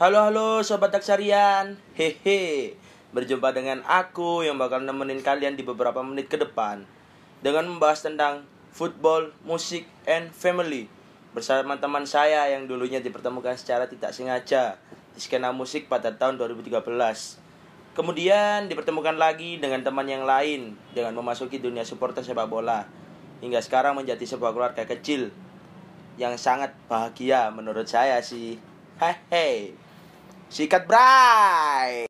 Halo halo sobat Aksarian Hehe Berjumpa dengan aku yang bakal nemenin kalian di beberapa menit ke depan Dengan membahas tentang football, musik, and family Bersama teman saya yang dulunya dipertemukan secara tidak sengaja Di skena musik pada tahun 2013 Kemudian dipertemukan lagi dengan teman yang lain Dengan memasuki dunia supporter sepak bola Hingga sekarang menjadi sebuah keluarga kecil Yang sangat bahagia menurut saya sih. Hehe Sikat Bray.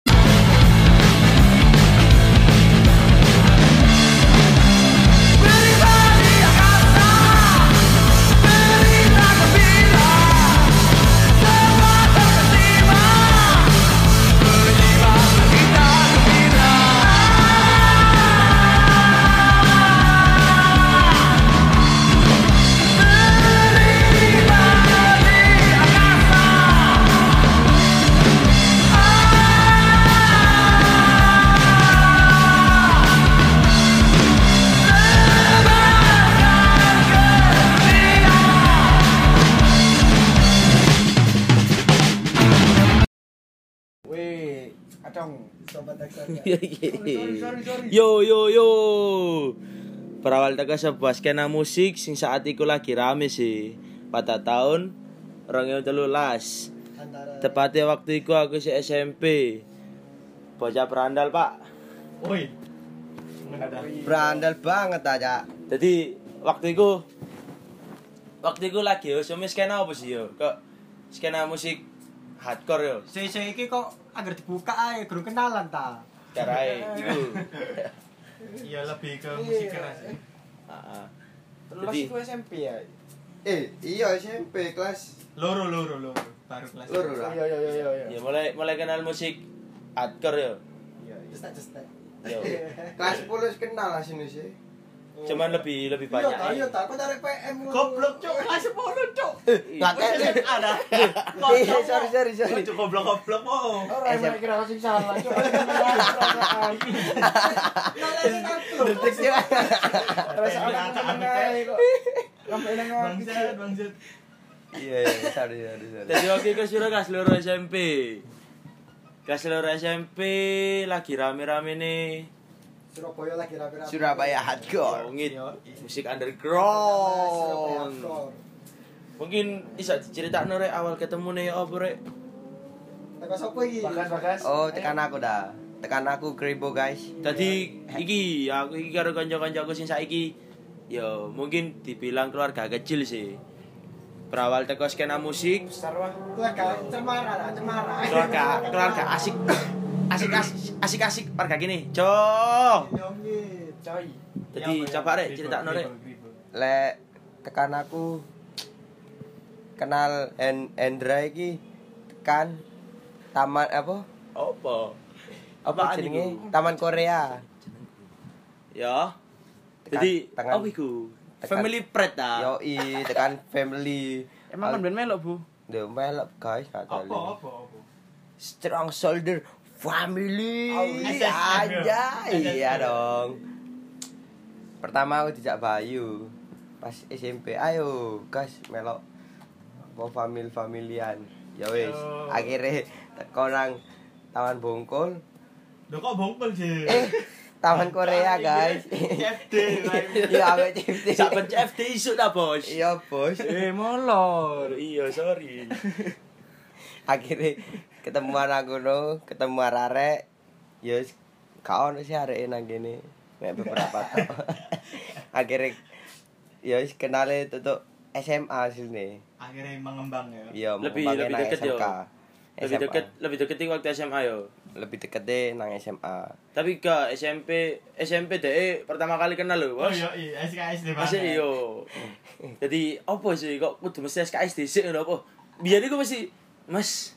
Yo yo yo. Berawal teko sebuah skena musik sing saat iku lagi rame sih. Pada tahun 2013. Antara Tepatnya waktu itu aku si SMP. Bocah berandal, Pak. Woi. Berandal banget aja. Jadi waktu itu waktu itu lagi usumi skena apa sih yo? Kok skena musik hardcore yo? Saya saya iki kok agar dibuka aja, guru kenalan ta. Carai itu. Iya lebih ke musik keras. ya. Heeh. Terus itu SMP ya. Eh, iya SMP kelas Loro loro loro baru kelas. loro lah. Iya iya iya iya. Ya mulai mulai kenal musik hardcore yo. Iya. Yo. Kelas 10 wis kenal lah sini sih. Cuman lebih lebih banyak. Iya, iya, tak. Tarik PM? Goblok cuk, kelas 10 cuk. Lah Wis SMA dah. Iya, sorry sorry sorry. Cuk goblok goblok oh. Orang yang kira sing salah, cuk. Detik sih. Sampai nang Bangsat bangsat. Iya, iya, sorry sorry sorry. Jadi itu sudah kelas loro SMP. Kelas loro SMP lagi rame-rame nih. Surabaya lagi rapi-rapi. Surabaya hardcore. Ngit Yo. musik underground. Mungkin bisa diceritakno rek awal ketemu nih apa rek? Teko sapa iki? bagas. Oh, tekan aku dah. Tekan aku Kribo guys. Tadi iki aku iki karo kanca-kancaku sing saiki ya mungkin dibilang keluarga kecil sih. Berawal teko skena musik, Besar wah. Keluarga cemara lah, cemara. keluarga keluarga asik asik asik asik asik keluarga gini. Cok. Nyongit, coy. Jadi coba rek ceritakno rek. Lek tekan aku kenal En Endra iki tekan taman apa? Apa? Apa jenenge? Taman Korea. Ya. Jadi tekan- apa iku? Family pride ta. Yoi, tekan family. Emang kan ben melok, Bu? Dia melok guys, tahu. Apa apa apa. Strong shoulder family. Oh, SSM, aja. yo. Iya SSM. dong. Pertama aku dijak Bayu. Pas SMP, ayo guys melok mau famil familian. Ya wis, akhirnya teko nang Taman Bongkol. Lho kok bongkol sih? Eh, Taman Korea guys. CFD. Iya, aku CFD. Saben CFD isuk ta, Bos? Iya, Bos. Eh, molor. Iya, sorry. akhirnya ketemu anak gunung ketemu arek ya wis, gak ono sih arek nang kene mek beberapa tahun akhirnya ya wis kenale tutup SMA sini Akhirnya mengembang ya. iya Lebih- lebih deket yo. Lebih SMA. deket, lebih deket waktu SMA yo. lebih deket deh nang SMA Tapi ke SMP, SMP deh pertama kali kenal Oh Bos. iya iya SKS di Masih iyo. Jadi apa sih kok kudu mesti SKS dhisik ngono apa? Biar iku mesti Mas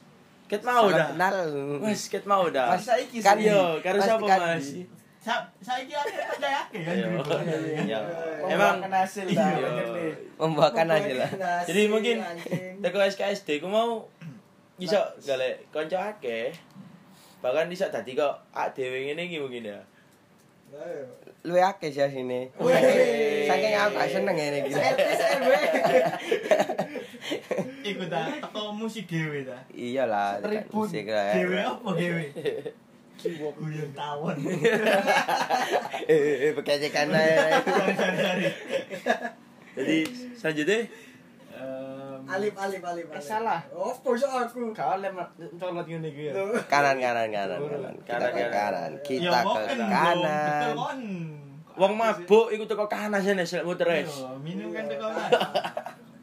ket mau dah. kenal Mas ket mau dah. Mas saiki kan yo, karo sapa kan Mas? saiki akhirnya percaya kan. Iya. Iya. Emang Emang hasil dah. Iya. membuahkan hasil lah Jadi mungkin teko SKSD ku mau iso golek kanca akeh. Bahkan iso dadi kok ak dhewe ngene iki mungkin ya. Luwe akeh sih sini. Saking aku gak seneng ngene iki. SRW. Iku ta teko musik dhewe ta. Iyalah, musik lah. Dhewe apa dhewe? Guyon tawon. Eh, eh, bekecekan ae. Sari-sari. Jadi selanjutnya Alif, alif, alif. Eh, salah. Oh, bosok aku. Kau lem colot ngene iki ya. Kanan kanan kanan kanan. Kita Kanan, ke kanan. kanan. Ya, Kita ke kanan. Wong mabuk iku teko kanan sene selek muter wis. Yo, minum kan teko kanan.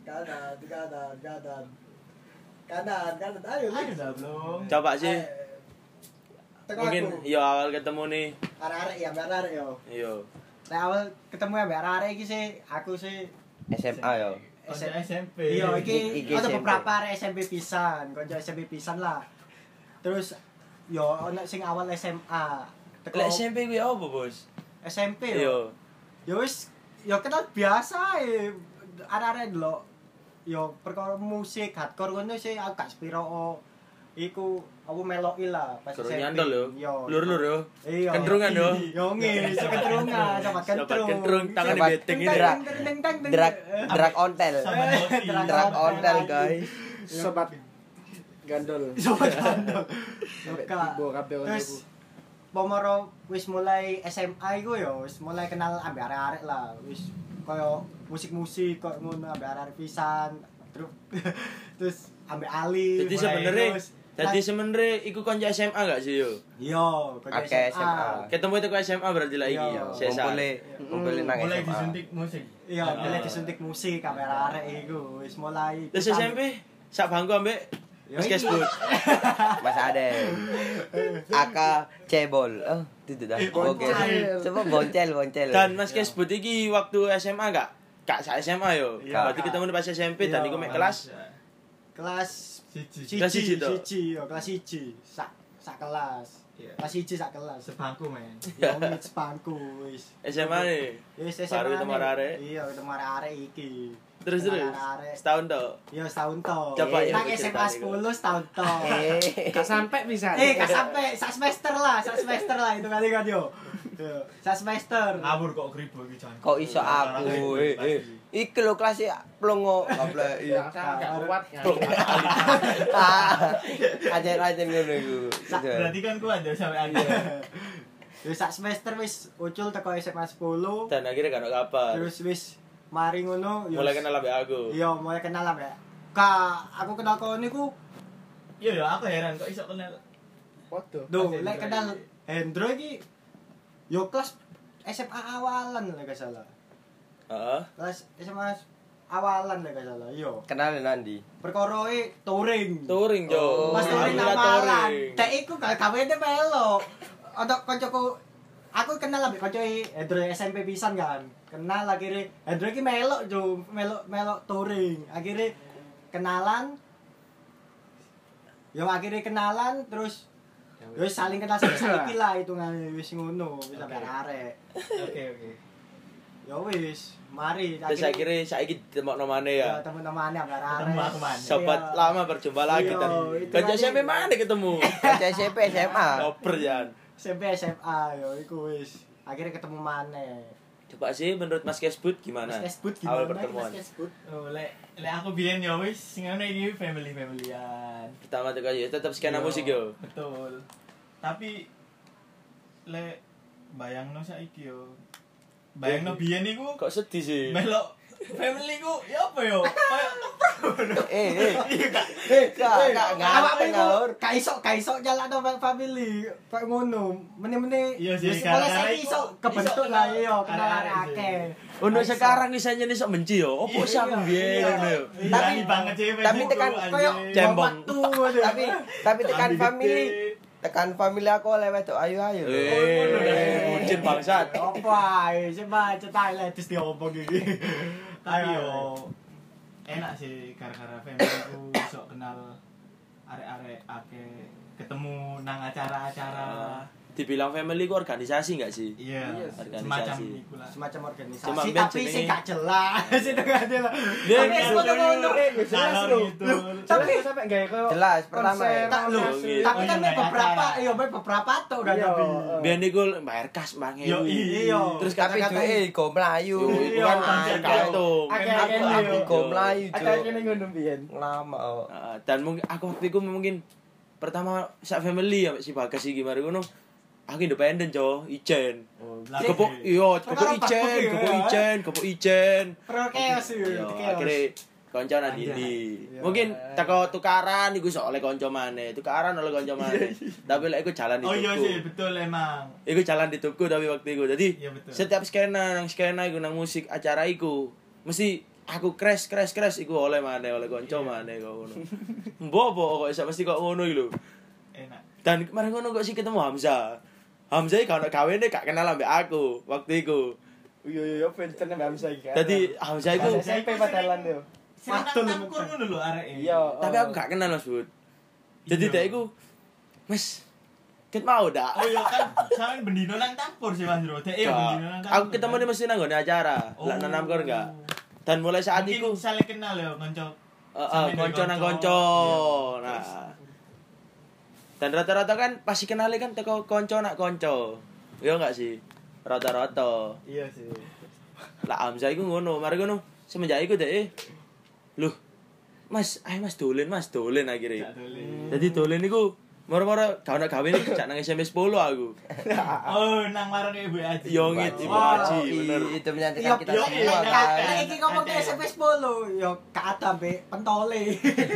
Kanan, kanan, kanan. Kanan. Ayo, Ayo belum. Coba sih. Eh, Teko Mungkin yo awal ketemu nih. Arek-arek ya, arek yo. Yo. Nek awal ketemu ya Rare iki sih aku sih SMA yo. Konco SMP. Iya, iki ada SMP. beberapa arek SMP pisan, kanca SMP pisan lah. Terus yo ono sing awal SMA. Teko Lek SMP kuwi apa, Bos? SMP yo. Yo. Yo wis yo kenal biasa e. Arek-arek delok yo perkara musik hardcore ngono sih aku gak sepiro oh. iku aku meloki lah pas Guru SMP. nyantol yo. Yo. Lur-lur yo. Iya. Kendrungan yo. Yo ngene, iso kendrungan, Sobat kendrung. kendrung, tangan beteng Teng, ini. Drak. teng. Drag drag ontel. Sama Drag ontel guys. Sobat gandol. Sobat kendrung. Sampai tiba kabeh Terus pomoro wis mulai SMA iku yo wis mulai kenal ambek arek-arek lah. Wis koyo musik-musik kok ngono ambek arek-arek pisan. Terus terus ambek Ali. Jadi sebenarnya terus. Jadi sebenarnya iku konco SMA gak sih yo? Yo, kok Oke, SMA. Ketemu itu ke SMA berarti lagi. Iya. Sesa. Ngumpulin ngumpulin nang Mulai SMA. disuntik musik. Iya, mulai disuntik musik ambek arek iku wis mulai. Terus SMP sak bangku ambek Yo, Mas. Kesbut. Mas Ade. Aka cebol. Oh, itu dah. Oke. Boncel. Coba boncel boncel. Dan Mas Kesbut iki waktu SMA gak? Gak sak SMA yo. Iya. Berarti ketemu pas SMP dan Iya. iku mek kelas kelas Siji. Kelas siji toh? siji, yo kelas siji, sak sak kelas. Iya. Kelas siji sak kelas. Sebangku men. Ya wis sepangku wis. SMA. Ya wis Baru SMA ketemu nih. arek-arek. Iya, ketemu arek iki. Terus Ketemu terus. Setahun toh. Iya, setahun toh. Coba ya, Nang SMA nih, 10 setahun. Eh. Gak sampai bisa. Eh, gak sampai sak semester lah, sak semester lah itu kali kan yo. Yo, Sak semester. Ngawur kok kribo iki jan. Kok iso aku? Eh, eh. Iki lho kelas ya plongo. Goblok. Iya. Kuat. Ajen-ajen ngono iku. Berarti kan ku ada sampai akhir. Yo sak semester wis ucul teko SMA 10. Dan akhirnya gak kabar. Terus wis mari ngono yo. Mulai kenal ambek aku. Iya, mulai kenal lah, Mbak. Ka, aku kenal kau niku, Iya ya aku heran kok iso kenal. Waduh. do, Mas lek kenal. Hendro iki yo kelas SMA awalan lek gak salah. Heeh. Kelas SMA awalan gak salah. Yo. Kenal nanti. Perkara e touring. Touring jo. Oh, Pas touring awalan. touring. Dek iku gak gawene melo. Untuk koncoku aku kenal ambek konco Hendro SMP pisan kan. Kenal akhirnya Hendro iki melok jo, melok melok touring. Akhirnya kenalan Yo akhirnya kenalan terus yo saling kenal saiki lah hitungane wis ngono, wis sampe Oke. arek. Oke oke. Yo wis, mari Terus akhirnya saiki temokno maneh ya ya. ya arek. Ketemu aku mana? Sobat Iya. lama berjumpa lagi Kan tadi. SMP mana ketemu? Kaca SMP SMA. Koper Jan. SMP SMA yo iku wis. Akhirnya ketemu maneh. Coba sih menurut Mas Kesbut gimana? Mas Kesbut Awal gimana? pertemuan. Mas Kesbut. Oh, lek lek aku biyen ya wis sing ngono iki family familyan. Pertama tuh kayak tetap skena musik yo. Betul. Tapi lek bayangno saiki yo. Bayangno biyen iku Kok sedih sih? melok family ku ya apa yo? Kayak Eh, eh. Eh, awakmu apa, iku ngawur. gak iso gak iso jalan no family kayak ngono. Mene-mene Iya sih, iku- iso kebentuk lah kenal yo kenal arek-arek arek akeh. Untuk Gak iso. sekarang misalnya nih sok benci yo. Opo sih aku Iya, biyen iya. yo. Tapi Tapi- banget tapi tekan. Kayak Cembong. Tapi tapi tekan family. Tekan family aku lewat tuh ayo ayo. Eh, bucin bangsat. Apa ae coba cetai lah terus diomong iki. Tapi yo enak sih gara-gara family ku iso kenal arek-arek akeh ketemu nang acara-acara dibilang family ku organisasi enggak sih? Iya, Organisasi. semacam semacam organisasi Cuma tapi sih gak jelas itu gak jelas Dia Tapi nggak ngono. jelas lho. gitu. tapi sampai gak kayak Jelas, pertama konser, ya. tak lu. Iya. tapi Oh, kan iya, beberapa acara. iya beberapa tuh udah Iya. tapi Biar niku bayar kas bang Yo, iya Terus kata-kata duwe go melayu. Yo, kan gantung. Akeh-akeh Aku aku yo. go melayu, Cuk. kene ngono biyen. Lama. oh. Dan mungkin aku waktu itu mungkin pertama sak family ya si Bagas iki mari ngono. Aku independen, Jo, ijen. Lah, iya. iya, kepok Perkara ijen, ya. kepok ijen, kepok ijen. Yo, itu chaos akhirnya konco nang Anjay. ndi. Iya. Mungkin teko tukaran iku sok oleh konco maneh, tukaran oleh konco maneh. Tapi lek iku jalan Oh iya sih, betul emang. Iku jalan hidupku tapi waktu itu. Jadi Iya, setiap skena nang skena iku nang musik acara iku mesti aku crash crash crash iku oleh maneh oleh konco maneh kok ngono. Mbok kok iso mesti kok ngono iki lho. Enak. Dan kemarin ngono kok sih ketemu Hamzah. Hamzah kalau gawene gak kenal ambek aku waktu itu. Iya iya iya benten mbak Hamzah iki. kan. Jadi Hamzah iku SMP padalan yo. Matul, ngono lho areke. Iya. tapi aku gak kenal Mas Bud. Jadi Iya. dia iku Mas Ket mau dak. Oh iya kan, sampean bendino nang tampur sih Mas Bro. Dek iya bendino nang tampur. Aku ketemu dia mesti nang nggone acara. Lah nang Namkor enggak. Dan mulai saat Mungkin itu saling kenal ya konco. Heeh, konco nang konco. Nah. Dan rata-rata kan pasti kenali kan teko konco nak konco. Iya enggak sih? Rata-rata. Iya sih. Lah Hamzah iku ngono, mari ngono. Semenjak iku deh. Loh. Mas, ayo Mas dolen, Mas dolen akhirnya. Jadi dolen iku moro-moro gak ono gawe nek jak nang SMP 10 aku. Oh, nang marang Ibu Aji. Yo ngit Ibu Aji, Ih, bener. Itu Iya, menyantikan kita iya, semua iya, kan. iya, iki ngomong ke SMP 10 yo gak ada mbek pentole.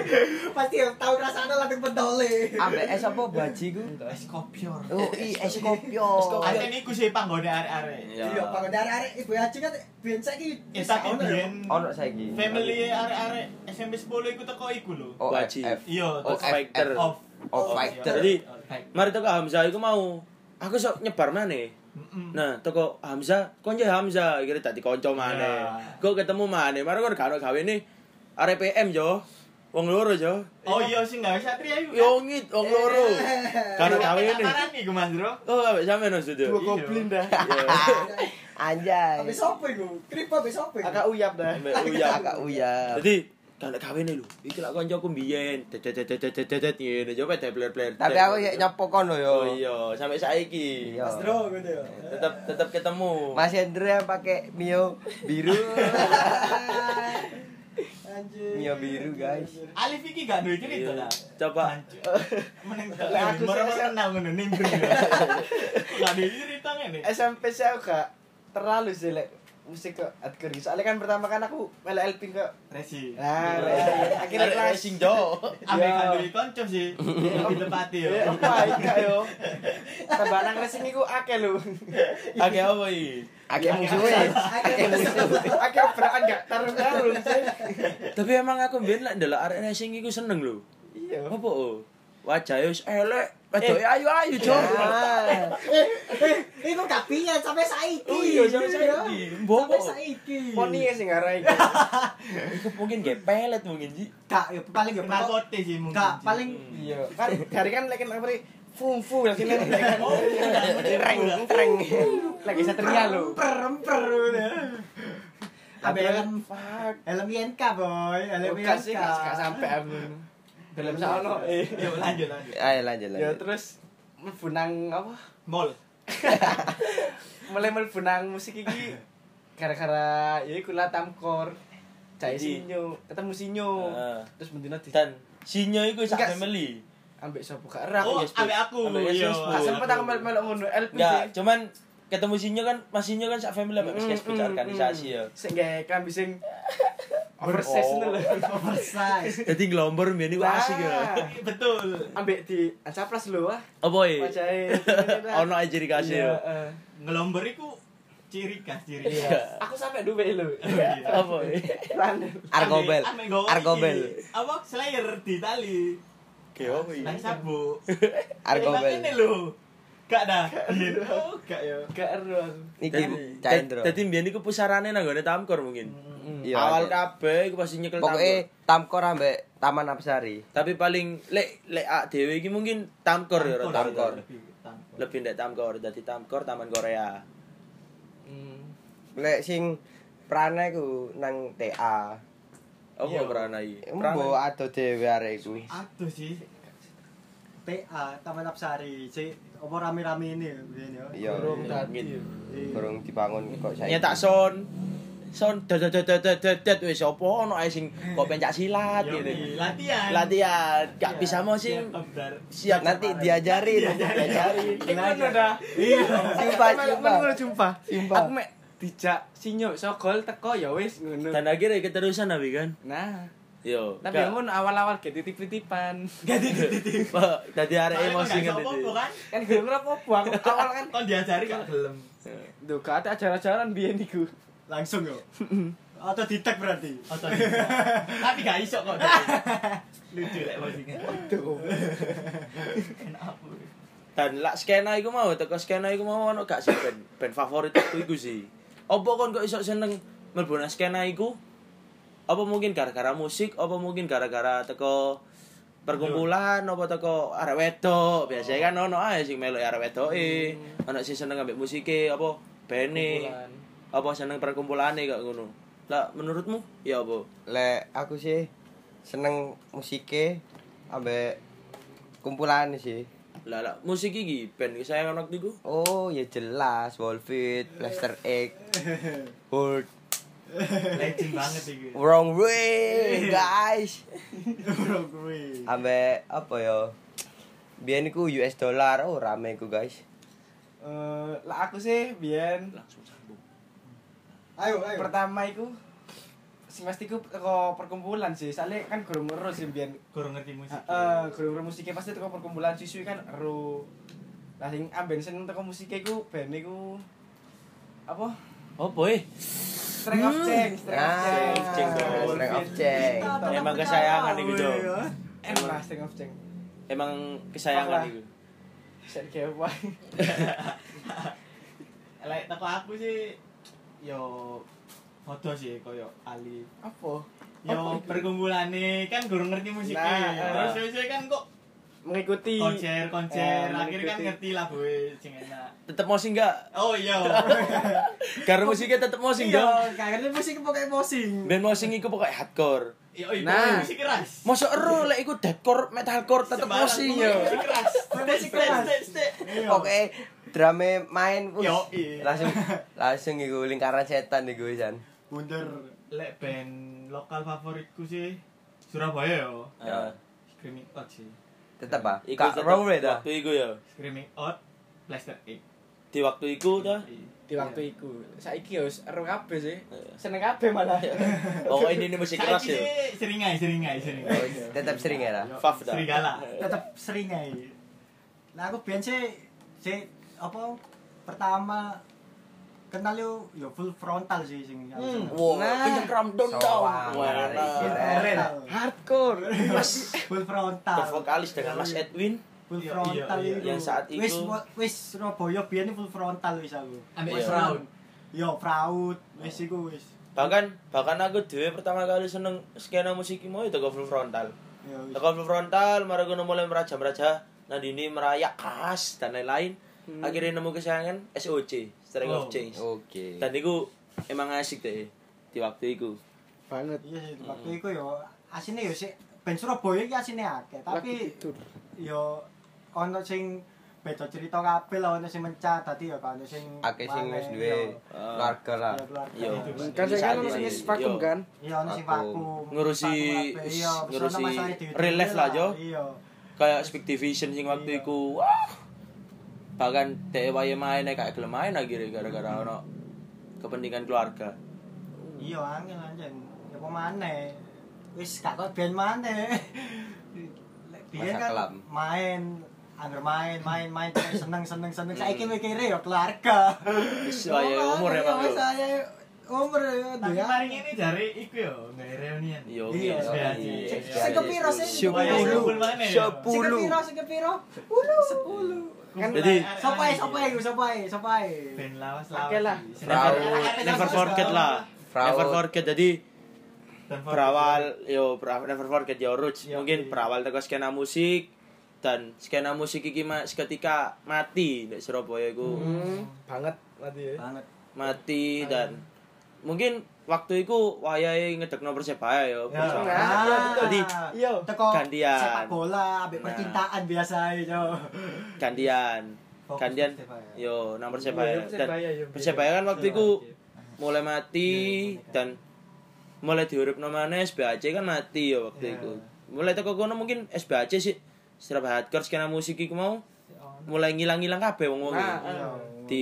Pasti yang tahu rasanya langsung pentole. Ambek es apa baji ku? Es kopior. Oh, i es kopio. Ate niku sih panggone arek-arek. Iya. Iya, pak dari arek ibu Haji kan biyen saiki Eh, tapi biyen Ono saiki. family arek-arek SMP 10 iku teko iku lho. Oh, Baji. F. Iya, Oh, terus Fighter. Jadi. Mari toko Hamzah iku mau aku sok nyebar maneh. Nah, toko Hamzah, konco Hamzah, kira tadi konco maneh. Iya. Kok ketemu maneh, mari kon gak ono gawene arek PM jo. Wong loro jo. Oh iya sing gawe satria iku. kan? Yo ngit wong loro. Gak ono gawene. Parani iku Mas Bro. Oh, ambek sampean Mas Dudu. Dua Iya. goblin dah. Anjay. Habis sopo iku? Kripo habis sopo? Agak uyap dah. Ambek uyap. Agak uyap. Jadi gak ono gawene lho. Iki lak koncoku mbiyen. Dedet ngene coba debler-bler. Tapi aku ya nyopo kono Oh yo. iya, sampai saiki. Iya. Mas Bro gitu ya. Tetap tetap ketemu. Mas Hendro yang pakai Mio biru. Anjir. Mio biru, guys. Alif iki gak duwe cerita Iya. lah. Coba. Meneng Lah, aku kenal ngono. Gak duwe cerita ngene. SMP saya gak terlalu sih lek musik ke Adker Soalnya kan pertama kan aku melek Elpin ke Resi. Nah, Akhirnya akhirnya kelas racing jo. Ambek Iya. duwe kanca sih. Lebih tepati yo. Eh, apa iki yo? Tambah nang racing iku akeh lho. Oke apa iki? Akeh musuhe. Akeh musuh. Akeh obrakan gak tarung-tarung sih. Tapi emang aku mbiyen lek ndelok arek racing iku seneng lho. Iya. Apa oh? Wajah wis elek, wedoke ayu-ayu jo. Eh, iku gak biyen sampai saiki. Oh iya, sampai saiki. Mbok Sampai kok. saiki. Poni sing ngarai iku. Iku mungkin gak pelet mungkin sih. Gak, ya paling ya Kenal pokok kote sih mungkin. Gak, sih. paling Iya, kan dari kan lek nih fum fum lagi lek kan. Oh, iya. Reng reng. Lagi satria lho. emper emper udah. Ambil helm helm INK boy, helm Bukan Oh, sih INK. gak sampai. Dalam sono eh. Yo lanjut lanjut. ayo lanjut Ya lanjut. terus mlebu apa? Mall. Mulai mlebu musik iki gara-gara ya iku lah tamkor. Cai sinyo, ketemu sinyo. Heeh. Terus bendina di Dan Sinyo iku sak family. ambek sapa gak era Oh, aku ya. ambek aku. Ambek Iya. Yesus, Gak sempet aku melok ngono LP sih. cuman ketemu Sinyo kan Mas Sinyo kan sak family Mm, sketch mm, organisasi ya. Sing gawe klambi sing oversize Oh. lho. Oversize. Jadi ngelombor mbiyen iku asik ya. Betul. Ambek di ancaplas lho wah. Apa iki? Wajahe. Ono aja ciri Iya, ya. eh. Ngelombor iku ciri khas ciri Iya. khas. Aku sampe duwe lho. Iya. Random. Argobel. Ame- ame nggawa Argobel. iki. Apa Slayer di tali. Oke, apa iki? Nang sabu. Argobel. Ini lho. Gak dah. Iya. Gak ya. Gak ero aku. Iki Cak Hendro. Dadi mbiyen iku pusarane nang gone Tamkor mungkin. Iya, Awal ada. kabeh iku pasti nyekel Tamkor. Tamkor ambek Taman Apsari. Tapi paling lek lek ak dhewe iki mungkin Tamkor ya Tamkor, lebih ndek Tamkor dadi Tamkor Taman Korea Hmm. Lek sing prana iku nang TA. apa Iya. Prana iki Mbok ado dhewe arek iku. Aduh sih. TA Taman Apsari si apa rame-rame ini ya. Iya. Burung iya, tadi. Iya. Burung dibangun kok saiki. nyetak son son dat dat dat dat dat wis apa ono ae sing kok pencak silat gitu latihan. latihan gak bisa mau sing Siap, Nanti diajarin, diajarin. Ngono dah. Iya. Sumpah. Ngono jumpa. Sumpah. Aku mek dijak sinyo sogol teko ya wis ngono. dan akhirnya keterusan tapi kan Nah, yo tapi ngono awal-awal ge titip-titipan. dadi arek emosi kan gak iso apa-apa, kan? Kan gue ngerapa aku awal kan Kon diajari gak gelem. Duh, gak ada ajaran-ajaran biyen iku. Langsung yo. Atau ditek berarti. Atau Tapi gak iso kok. Lucu lek posingnya. Waduh. Enak apa? dan lak skena iku mau teko skena iku mau ono gak sih band band favorit aku iku sih apa kon kok iso seneng mlebu skena iku apa mungkin gara-gara musik? Apa mungkin gara-gara teko perkumpulan? Apa teko arek wedok? Biasanya kan ono ae sing melok arek wedoke ono sing seneng ambek musike apa bene apa seneng perkumpulane kok ngono? Lah menurutmu? Ya apa? Lek aku sih seneng musike ambek kumpulan sih. lah lah musik iki band kesayangan waktu iku? Oh, ya jelas Wolfit, Plaster Egg, Hold, Legend banget iki. Wrong Way, guys. Bro gue. Ambek apa ya? Biyen iku US dollar, oh rame iku guys. Eh, lah aku sih biyen langsung sambung Ayo, ayo. pertama iku sing pasti ku teko perkumpulan sih. Soalnya kan gurung ero sih biyen. Kurang ngerti musik. Heeh, gurung ero musiknya pasti teko perkumpulan siswi kan ero. Lah sing amben seneng teko musiknya iku band iku apa? Apa eh Strength of Change, Strength of Ah, Change. Ceng, dong. Strength of Change. Emang kesayangan iku, Dong. Emang Strength of Change. emang kesayangan Apa? iku Set kewa. Lek teko aku sih yo foto sih koyo Ali. Apa? Yo perkumpulane kan gurung ngerti musiknya. Nah, Terus saya kan kok Mengikuti konser konser Eh, akhirnya kan ngerti lagu sing enak. tetep mau sing enggak Oh iya. karena musiknya tetep mau sing enggak Iya, kayaknya musik pokoknya posing. band mau sing iku pokoknya hardcore Yo itu Nah. musik keras. Mosok ero lek iku deathcore metalcore tetep mau sing yo Musik keras. Musik keras. Oke, drame main Yo, iya. langsung langsung iku lingkaran setan iku Jan. Bunder. Lek band lokal favoritku sih Surabaya yo. Ah. Screaming Out sih. Tetep ah. iku Kak way dah. waktu iku ya Screaming Out Plaster Egg. di waktu iku dah di waktu iku. Saiki yo ero kabeh sih. Seneng kabeh malah. oh ini ini musik keras ya seringai, seringai, seringai. Tetep sering ya lah. Faf dah. Serigala. Tetap sering aja. Nah aku biyen sih sih apa pertama kenal yo yo full frontal sih sing Hmm. wow Nah. down ini. Frontal. Hardcore. full frontal. bervokalis dengan Mas Edwin full Iya, frontal iya, iya. itu. Yang saat itu- wis wis Surabaya biyen full frontal wis aku. Ambek Iya. Fraud. Yo fraud wis iku wis. bahkan bahkan aku dhewe pertama kali seneng skena musik mau itu full frontal Yo wis. Teko full frontal, mari gue mulai meraja meraja, Nadini merayak khas dan lain-lain. Akhirnya nemu kesayangan SOC, Strength of Oh. Change. Oke. Dan itu emang asik deh di waktu itu. Banget. Iya sih waktu iku yo asine yo sik ben Surabaya iki asine akeh, tapi yo ono sing beda cerita kabeh lah ono sing mencah dadi yo ono sing Akeh sing wis duwe yo, keluarga lah. yo. Yo. Kan saya kan ono sing vakum yo. kan. Iya ono sing Vakum. vakum. Ngurusi- Vakum ngurusi life lah, Jo. Iya. Kayak Speak Division sing waktu itu, wah. Bahkan wae main kayak gelem main akhirnya gara-gara ono kepentingan keluarga. Iya angel anjen. Ya apa maneh. Wis gak kok ben maneh. Lek Biyen Masa kan kelam. main Angger main, main, main, seneng, seneng, seneng. Hmm. Saiki mikire ya keluarga. Wis wae umur emang. Saya umur ya. Tapi mari ini jari iku yo, nggak reunian. Yo, Iya, iya, iya. Sing kepiro sih? Sepuluh mana ya? Sing kepiro, sing kepiro? 10. Kan Jadi- Sopai, sopai, sopai, sopai. Ben lawas lawas. Oke lah. Never, never forget lah. Never forget jadi Dan berawal yo never forget your roots Yo, mungkin iya. berawal teko skena musik dan skena musik iki mas ketika mati di Surabaya iku Hmm, banget mati ya. banget mati dan mungkin waktu itu wayahe ngedekno Persebaya ya. Ya. Ah, Jadi Iya. teko Gantian. sepak bola ambek Nah. percintaan biasa yo gantian. Fokus Gantian yo nang Persebaya. Iya, Dan Persebaya, iya. Persebaya kan waktu itu mulai mati dan mulai diuripno maneh SBAC kan mati ya waktu Iya. itu. Mulai teko kono mungkin SBAC sih secara hardcore skena musik iku mau mulai ngilang-ngilang kabeh wong-wong. Nah, Iya. Di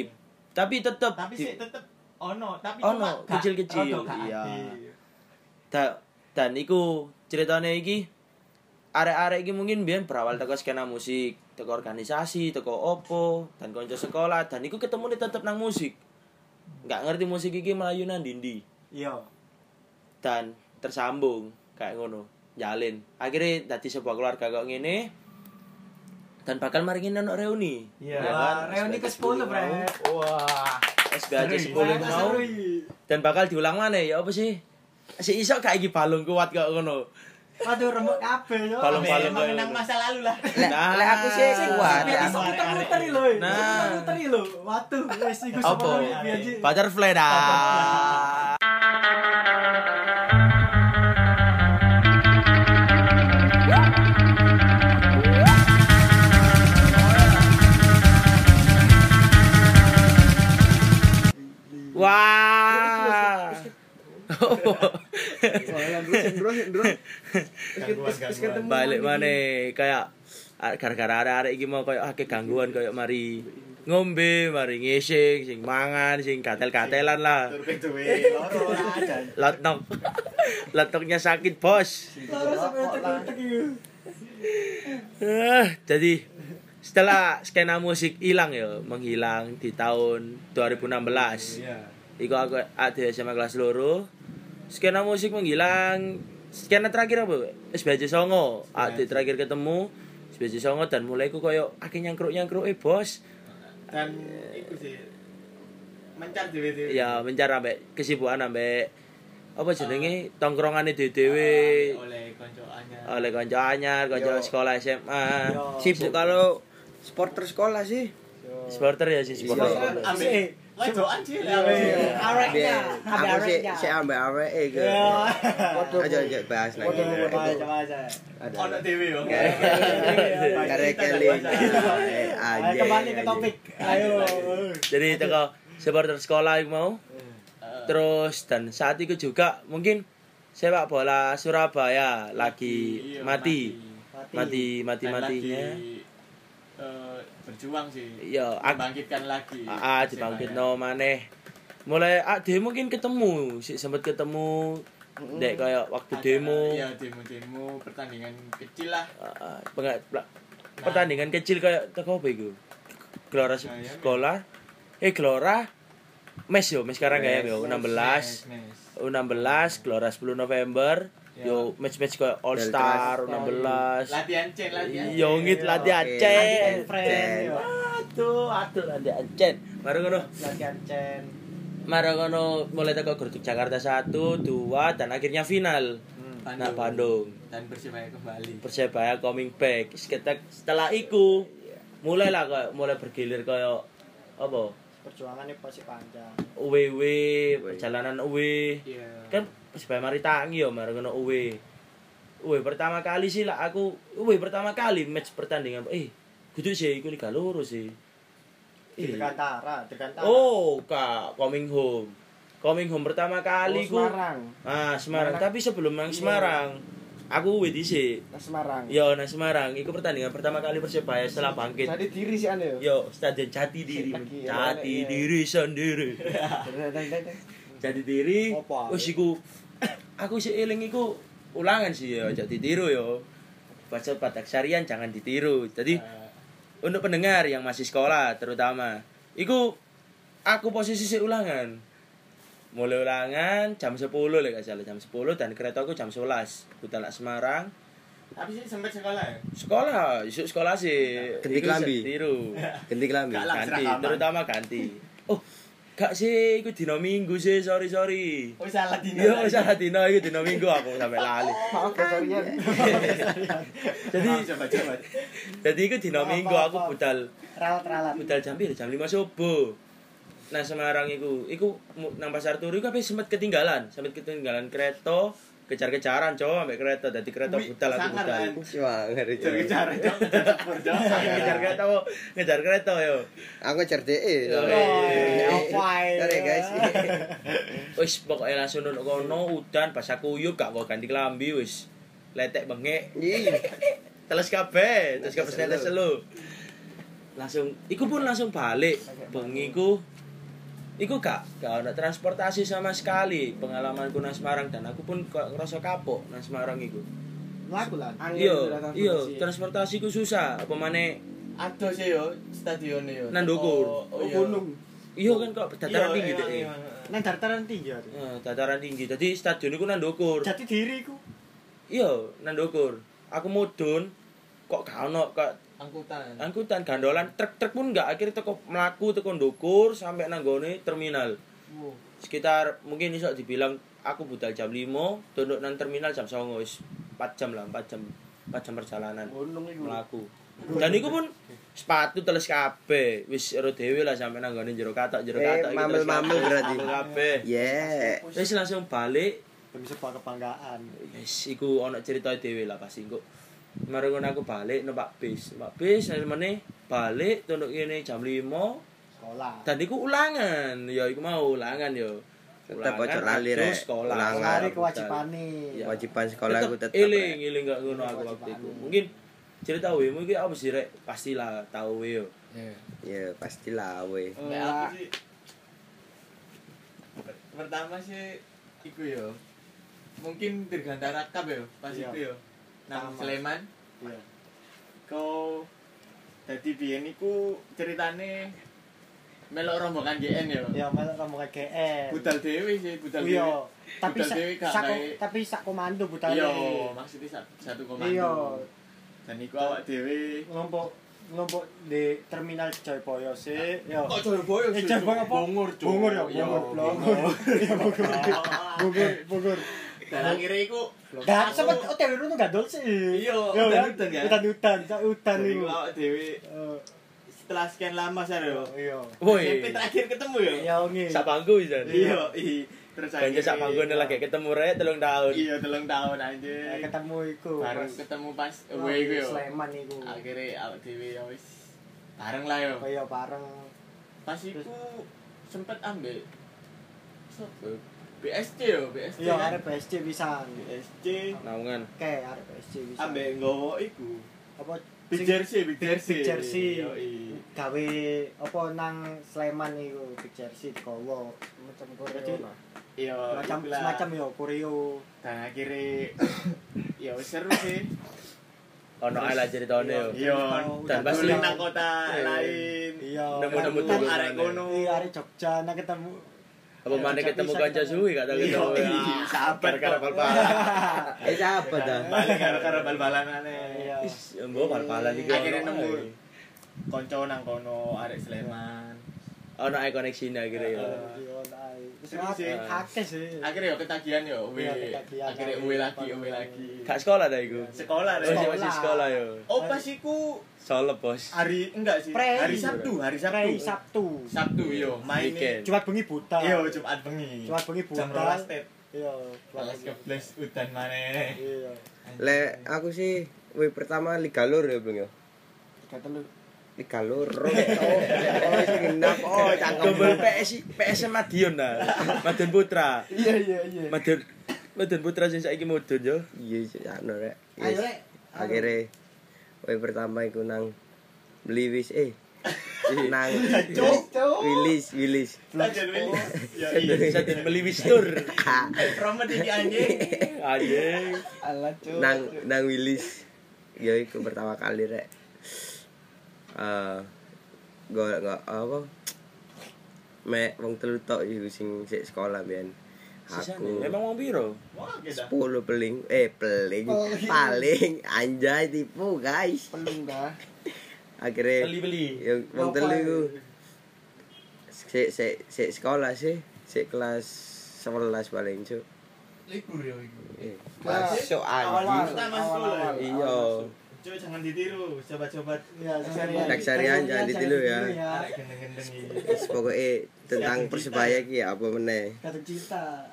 tapi tetep Tapi sih tetep ono, tapi Ono, kecil-kecil, iya. Da- dan iku ceritanya iki arek-arek iki mungkin biyen berawal teko skena musik, teko organisasi, teko opo, dan konco sekolah dan iku ketemu tetep nang musik. Nggak ngerti musik iki melayu nang ndi iya dan tersambung kayak ngono, jalin. Akhirnya dadi sebuah keluarga kok ngene dan bakal maringin ono reuni. Iya. Ya Wah, kan? reuni ke 10 bre Wah. Seru, 10 Wah, mau dan bakal diulang mana ya apa sih? Si iso kayak iki balung kuat kok ngono. Waduh remuk kabeh yo kayak menang masa lalu lah. Nah. lek aku sih Sing- kuat ya. Bisa muter-muter lho. Nah. Bisa muter-muter iki lho. Waduh, wis iku Apa? Ji. Butterfly dah. Wah. Balik mana kayak ah, gara-gara arek-arek iki mau kayak akeh gangguan kayak mari ngombe, mari ngising, sing mangan, sing gatel-gatelan lah. Lotok. Lotoknya sakit, Bos. Eh, jadi setelah skena musik hilang ya, menghilang di tahun 2016. Iya. Iku aku ada SMA kelas loro. Skena musik menghilang. Skena terakhir apa? SBJ Songo. Adik terakhir ketemu SBJ Songo dan mulai ku koyo akeh nyangkruk-nyangkruk eh bos. dan itu sih mencar dhewe-dhewe. Ya mencar ambek kesibukan ambek apa jenenge tongkrongane dhewe-dhewe oleh koncoannya. oleh kanca anyar, kanca Yo. sekolah SMA. Yo. Sibuk kalau supporter sekolah sih. Supporter ya sih. Iya. Ambek koncoan sih. Areknya, ada areknya. arek. Aja aja bahas lagi. Ada. Ono. Eh, Ayo anjing, kembali ke topik. Ayo. Jadi teko supporter sekolah iku mau. Terus dan saat itu juga mungkin sepak bola Surabaya lagi Iya, mati. Mati. Mati matinya. Berjuang sih. Iya, Membangkitkan lagi. Ah, dibangkit no maneh. Mulai ah, demo mungkin ketemu, sih sempat ketemu dek kayak waktu Acara- demo. Iya, demo-demo pertandingan kecil lah. Ah, penga- pla- pertandingan kecil kayak teko apa iku? Gelora se- Kayak- sekolah. Eh Gelora mes yo, mes sekarang kayak yo 16. Nes, nes. U16 Gelora 10 November. Ya. Yo match-match kayak All Star Delta. U16. Latihan cek, latihan cek. Yo ngit latihan yo. Aduh, aduh latihan cen. Baru ngono. Latihan cen. Marang ngono mulai teko grup Jakarta 1, 2 dan akhirnya final. Nah, Bandung. Dan Persibaya kembali. Persebaya coming back. Setelah iku mulailah kayak mulai bergilir kayak apa? Perjuangannya pasti panjang. UWW, perjalanan UW. Iya. Kan Persebaya mari tangi ya marang ngono UW. UW pertama kali sih lah aku UW pertama kali match pertandingan. Eh, kudu sih iku Liga Loro sih. Eh. Dirgantara, Dirgantara. Oh, Kak, coming home. Coming home pertama kali ku. Oh, Semarang. Ah, Semarang. Semarang. Tapi sebelum nang Iya. Semarang, aku UW dhisik. Nah, Semarang. Yo, nang Semarang. Iku pertandingan pertama kali Persebaya setelah bangkit. Jadi diri sih anda yo. Yo, Stadion Jati Diri. Lagi, Jati iya. Diri sendiri. Jati Diri. Wis iku aku sih eling iku ulangan sih ya, Jati Diri yo. Baca Batak Sarian jangan ditiru. Jadi Eh, untuk pendengar yang masih sekolah terutama, iku aku posisi sih ulangan. Mulai ulangan jam 10 lek gak salah jam 10 dan keretaku jam 11. Butalak Semarang. Tapi sih sempat sekolah ya? Sekolah, isuk sekolah sih. Ganti kelambi. Tiru. Ganti kelambi. Lah. ganti terutama ganti oh Gak sih, iku dina Minggu sih, sorry sorry. Oh salah dino. Iya, salah dina iku dina Minggu aku sampe lali. Maaf ya kalian. Jadi coba coba. jadi iku dina Minggu aku budal Ralat-ralat. budal jam piro? Jam 5 subuh. Nah Semarang iku, iku nang pasar turu iku tapi sempet ketinggalan, sempet ketinggalan kereta, kejar-kejaran cowok ambek kereta, dadi kereta Wih, budal aku sangar, budal. kan? Sangar iki. Kejar-kejar, Cok. Kejar-kejar, Cok. ngejar kereta kok, ngejar kereta yo. Aku ngejar DE. Sorry guys. Wis pokoknya langsung nang kono udan pas aku uyup gak kok ganti klambi wis. Letek bengek, teles kabeh, terus kabeh Teles lu. Langsung iku pun langsung balik. Bengi ku iku gak gak ada transportasi sama sekali pengalamanku nang Semarang dan aku pun ngerasa kapok nang Semarang iku. Laku lah. Iya, iya, transportasiku susah. Apa maneh Ada sih yo stadion yo. Nang Dukur. Oh, Oh, iya. gunung. iya kan kok dataran Iya, tinggi iya, deh. Nang dataran tinggi ya. Eh, dataran tinggi. Jadi stadion iku nang ndukur. Jati diri ku. Iya, nang ndukur. Aku mudun kok gak ono kok Angkutan. angkutan gandolan truk-truk pun enggak akhirnya teko melaku teko ndukur sampai nang gone terminal Wow. sekitar mungkin iso dibilang aku budal jam 5 tunduk nang terminal jam 09.00 wis 4 jam lah 4 jam 4 jam perjalanan melaku dan iku pun sepatu teles kabeh wis ero dhewe lah sampai nang gone jero katak jero Eh, katak iki teles mamel-mamel kabeh, berarti. mamel kabeh yeah. wis langsung balik Demi sebuah kebanggaan. Wis iku ana cerita dhewe lah pasti kok. Mari ngono aku balik numpak bis. Numpak bis meneh balik tunduk kene jam 5 Sekolah. dan iku ulangan. Ya iku mau ulangan yo. Tetep Ulangan, ojo lali, Rek. Sekolah. Ulangan. Hari Budal. kewajibane. Iya. Wajiban sekolah aku tetep. eling, eling gak ngono aku waktu Kewajiban. itu. Mungkin cerita we mungkin apa sih rek pastilah tahu we yo. Iya. Ya pastilah we. Sih per- pertama sih iku yo. Mungkin dirgantara kap yo pas Iya. iku yo. nang Sleman. Iya. Kau dadi biyen niku ceritane melok rombongan GN ya. Iya, melok rombongan GN. Budal dewi sih, budal dewi. Tapi budal dewi sa sako, tapi sak komando budal Iya, maksudnya sa satu komando. Iya. Dan niku awak dewi ngompok ngompok di terminal Jayapoyo sih. ya Kok oh, Jayapoyo? Eh, Jayapoyo apa? Bungur, Bungur ya, Bungur. Bungur. Bungur. Bungur. Bungur. Dan akhirnya iku Gak aku- sempet OTW lu gak dol sih. Iya, Yo, udan-udan ya. Udan-udan, sak udan Dan iku. awak dhewe setelah sekian lama sar yo. Iya. Woi. SMP terakhir ketemu yo. Ya ngi. Sak bangku bisa. Iya, iya. Terus Banyak sak bangku lagi ketemu rek telung tahun. Iya, telung tahun anjir. ketemu iku. Baru ketemu pas Oh, away iku yo. Sleman iku. Akhirnya awak dhewe ya wis bareng lah yo. Kaya bareng Pas iku sempet ambek Sopo? BSC yo, BSC. Iya, kan? arep BSC pisan. BSC Naungan. Oke, arep BSC pisan. ambek nggowo iku. apa Big jersey, big jersey. Big jersey. Gawe apa nang Sleman iku big jersey digowo macam koreo. Iya, Macam semacam yo koreo. Dan akhirnya ya wis seru sih. Ono ae lah ceritane yo. Iya, Dan dan pasti- nang kota Iya. lain. Iya. Nemu-nemu tuh arek kono. Iya, arek Jogja nang ketemu. Apa mana Jogja ketemu kanca ketemu. suwi gak tau Iya, ketemu. iya, sahabat Gara-gara kok. bal-balan. Eh siapa dah? Balik karo-karo bal-balan aneh. Iya. Mbok bal-balan iki. Akhirnya nemu konco nang kono arek Sleman. Ono ae koneksine akhirnya yo. Iya, nah, wis Seru sih. akeh sih. Akhirnya yo ketagihan yo, we. Iya. Akhirnya we lagi, we lagi. Gak sekolah dah iku. Sekolah Oh, masih masih sekolah yo. Oh, pas iku Solo bos. hari enggak sih? Pre. Hari Sabtu, hari Sabtu. Prei Sabtu. Sabtu yo, main Weekend. Jumat bengi buta. Iya, Jumat bengi. Jumat bengi Jam budal. 12 tet. Iya. Balas kebles udan maneh. Iya. Le aku sih we pertama Liga Lur ya, Bang ya. Kata lu Liga Lur. Oh, genap. Oh, cangkem. PS PS Madiun nah. Madiun Putra. Iya, iya, iya. Madiun Madiun Putra sing saiki mudun yo. Iya, sih anu rek. Ayo. Rek. Akhirnya we pertama iku nang beli wis eh nang Lanjut Willy. Ya iya. Sadin beli iki anjing. Anjing. Nang nang Willis ya iku pertama kali rek eh go nggak apa me wong telu tok iku sing sik sekolah biyen aku memang mau piro? 10 peling eh peling Peling. paling anjay tipu guys Pelung dah. akhirnya Beli-beli. yang wong telu iku Sik sik sik sekolah sih, sik kelas 11 paling, Cuk. libur ya iku Eh, Kelas Masuk awal-awal. anjing. Ya? Iya. Coba jangan ditiru, coba-coba Iya, Eksarian. Eksarian jangan ditiru ya. Wis pokoke tentang Persebaya ki ya apa meneh. Kata cinta.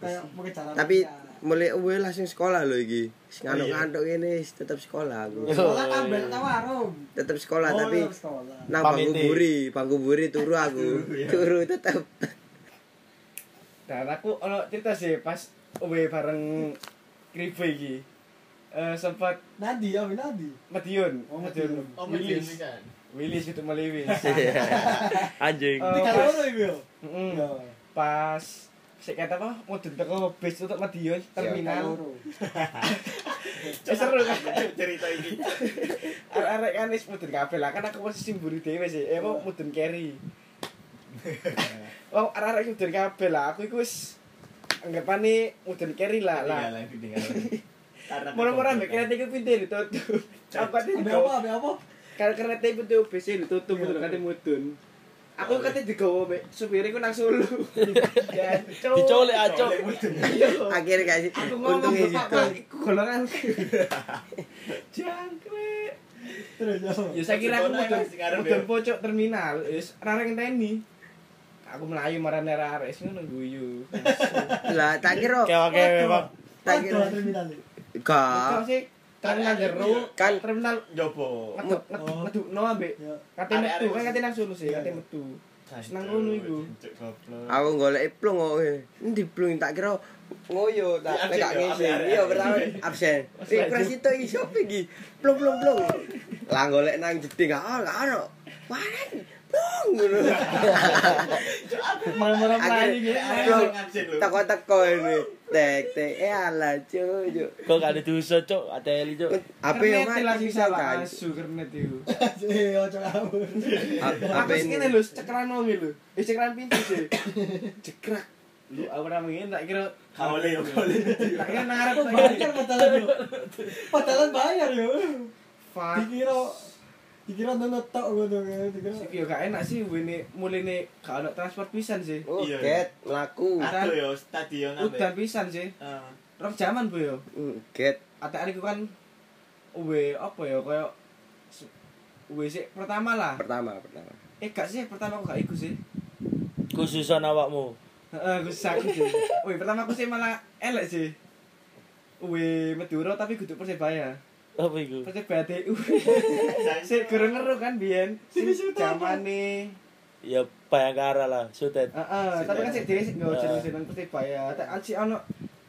Kayak mau ke jalan. Tapi mulai uwe langsung sekolah lho iki. Wis Oh, iya. ngantuk-ngantuk ini tetap sekolah aku. sekolah tambah tak warung. Tetap sekolah Oh, tapi nang bangku buri, bangku buri turu aku. Turu, ya. Turu tetap. Dan aku ono cerita sih pas uwe bareng Kribo iki. Eh sempat Nadi, ya Nadi. Madiun, Oh, Madiun. Madiun. Oh, Willis. Willis kan. Willis gitu Maliwis. Anjing. Iku yo. Mm-mm. Iya. Pas sik kata apa mudun teko bis untuk Madiun terminal. Eh, seru kan. cerita iki. Arek-arek kan wis mudun kabeh lah kan aku posisi mburi dhewe sih. Eh mau mudun carry. Oh, arek-arek mudun kabeh lah. Aku iku wis anggapane mudun carry lah lah. Murah-murah mbek kereta iku pintu ditutup. Apa Ambil apa? Apa? Karena kereta itu tuh BC ditutup Iya, iya. kate mudun. Aku kate digawa mbek supir iku nang Solo. Ya. Dicolek acok. Akhirnya gak sih. Aku ngomong Untungnya iku golongan. Jangkrik. Terus. Ya saya kira aku mudun mudun ya? pojok terminal, wis rareng ngenteni. Aku melayu marane arek sing ngono guyu. Lah tak kira Kewa-kewe, Bang. tak kira terminal. Gak terminal jero Kan- terminal Jopo. ngeduk Oh. ngeduk no ambek Ya. kate metu kan kate nang Solo sih kate iya. metu. Senang ngono iku. Aku golek plung kok. Endi plung tak kira ngoyo tak absen gak yo, ngisi. absen, Iya pertama absen. Eh kelas itu iso iki. Plung plung plung. Lah golek nang jeding gak ono, gak Mana? Marah-marah melayu gitu. Teko-teko ini. Tek tek eh ala cuy. Kok gak ada dosa, Cok? Ateli, Cok. Apa yang mati bisa bisa lah kan? asu kernet itu. Eh, ojo kabur. Apa Aku ini? lho, cekran wong lho. Eh cekran pintu sih. Cekrak. Lu ora ngene tak kira Gak boleh, gak boleh. tak kira nang arep bayar padahal yo. Padahal bayar yo. Fuck. Dikira dikira nonton tok ngono kan. Dikira Sik yo gak enak sih wene muline gak ono transport pisan sih. Oh, Iya. get melaku. Aduh yo stadion ambek. Udan pisan sih. Eh, Rong jaman bu yo. Hmm, Get. ATR iku kan uwe apa ya kaya uwe sih pertama lah. Pertama, pertama. Eh gak sih pertama aku gak iku sih. Khususan awakmu. Heeh, aku sakit sih. Wih, pertama aku sih malah elek sih. Wih, Madura tapi kudu Persebaya. Apa itu? Persebaya DU. Sik gurung ngeru kan biyen. Sing zamane. Ya Bayangkara lah, Sutet. Heeh, tapi kan sik dhewe sik nggo jeneng-jeneng Persebaya. Tak aci ono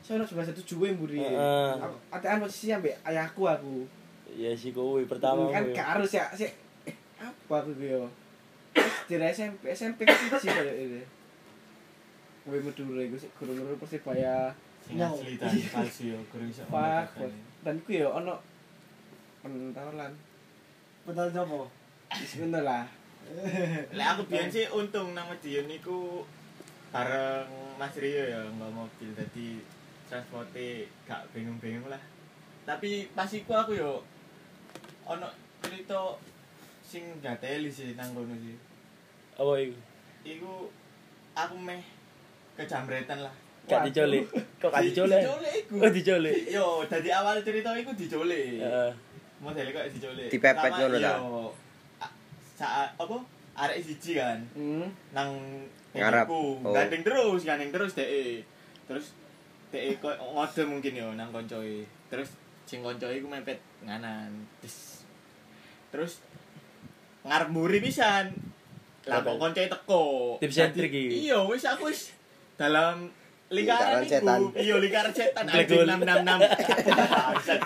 sono sebelah satu juwe mburi. Heeh. Atean posisi ambek ayahku aku. Ya si kuwi pertama kan kuwi. gak harus ya sik eh, apa aku ku yo. Dari SMP SMP kan siji koyo ini. Wih, Madura iku sik gurung ngeru Persebaya. Sing asli dan palsu yo, kurang iso dan ku ya ono pentalan. padahal jopo. Wis ngono lah. Lek aku biyen sih untung nang Madiun niku bareng Mas Rio ya nggak mobil jadi transporte gak bingung-bingung lah. Tapi pas iku aku yo ono cerita sing gateli sih nang kono sih. Apa itu? Iku aku meh kejamretan lah. Gak diculik. Kok gak diculik? Diculik iku. Oh diculik. Yo, dari awal cerita iku diculik. Heeh. Modelnya kok diculik. Dipepet ngono ta? yo, a- Saat apa? Arek siji kan Hmm. nang Ngarep. Oh. Gandeng terus, gandeng terus DE. Terus DE kok ngode mungkin yo nang koncoe. Terus sing koncoe iku mepet nganan. Terus terus ngarep mburi pisan. Lah kok koncoe teko. Tips and trick iki. Iya, wis aku wis dalam lingkaran setan. Iya, lingkaran setan. Anjing hole. 666.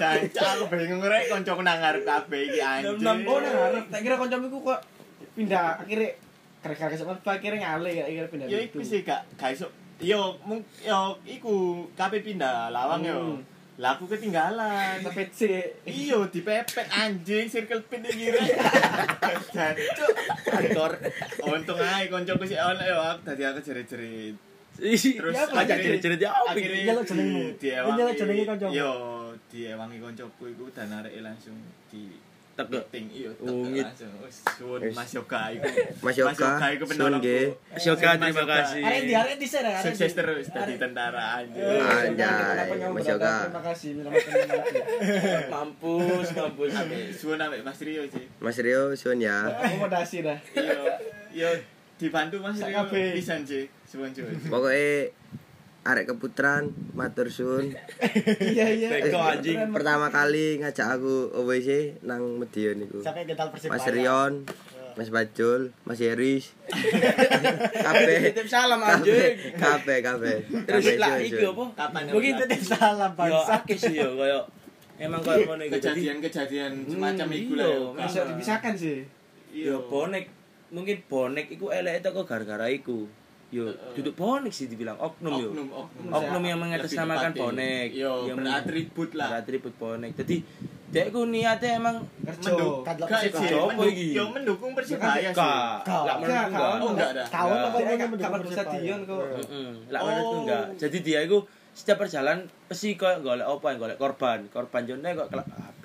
Jancuk aku bingung rek koncoku nang ngarep kabeh iki anjing. Oh nang ngarep, tak kira kancamu iku kok pindah akhirnya gara-gara kesempatan akhirnya ngale ya akhirnya pindah Ya iku sih gak gak iso. Yo mung yo iku kabeh pindah lawang yo. Lah aku ketinggalan. sampai sih Iyo dipepet anjing circle pin iki. Jancuk. Hardcore. Untung ae koncoku sih ono yo aku dadi aku jerit-jerit. Terus aja jerit-jerit ya akhirnya iki? Nyeluk jenengmu. diewangi- Nyeluk jenenge koncomu. Yo, diewangi koncoku iku dan areke langsung di Tegek. Meeting, iya, Oh, tegek ngit. langsung. Wis, suwun. Mas Yoga iku. Mas Yoga, iku penolongku. Mas Yoga, Mas terima kasih. Arek di arek di sana arek. Sukses terus Arek- tentara Eh. Anjay, nyawa Mas? Yoga. Terima kasih. Mampus, mampus. Suwun ambek Mas Rio sih. Mas Rio suwun ya. Akomodasi dah. Iya, iya dibantu Mas Rio pisan sih. Suwun suwun. Pokoknya arek keputran matur suwun. Iya, iya. Anjing. Pertama kali ngajak aku OWC nang Medion iku. Sampai gental Persibaya. Mas Rion, Mas Bajul, Mas Yeris. Kabeh. Titip salam anjing. kabeh, kabeh. Terus lah iki apa? Kapan Mungkin Titip salam Yo bangsa. akeh sih yo koyo emang koyo ngono iku. Jadi kejadian-kejadian semacam Hmm, iku iya, lah. ya, Kak. Bisa dipisahkan sih. Iya. yo bonek mungkin bonek iku elek teko gara-gara iku. Yo duduk bonek sih dibilang oknum yo. Oknum, oknum. Oknum yang mengatasnamakan bonek. Iya, yang beratribut lah. Beratribut bonek. Jadi dek ku niate emang Kerja. Mendukung Gak sih, Apa iki? Yo mendukung Persibaya sih. Menurutku Kak, enggak. kau. Oh enggak ada. Kau Enggak. apa gak mendukung kapan Persibaya? stadion kok. Heeh. Lah Oh. enggak. Jadi dia iku setiap perjalanan pasti koyo golek apa golek korban. Korban jone kok kelak HP.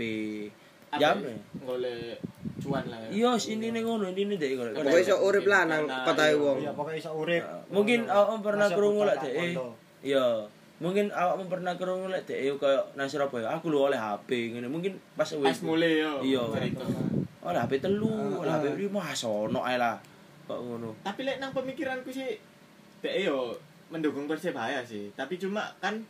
Jam. Apa? Golek cuan lah ya. Iya, sini nih ngono, ini nih dek golek. Pokoknya iso urip lah nang kotahe wong. Iya, pokoknya iso urip. Mungkin awakmu pernah krungu lek dek. Iya. Mungkin awakmu pernah krungu lek dek yo koyo nang Surabaya, aku lho oleh HP ngene. Mungkin pas Pas mulai yo. Iya. Oleh HP telu, oleh HP lima sono ae lah. Kok ngono. Tapi lek nang pemikiranku sih dek yo mendukung Persibaya sih. Tapi cuma kan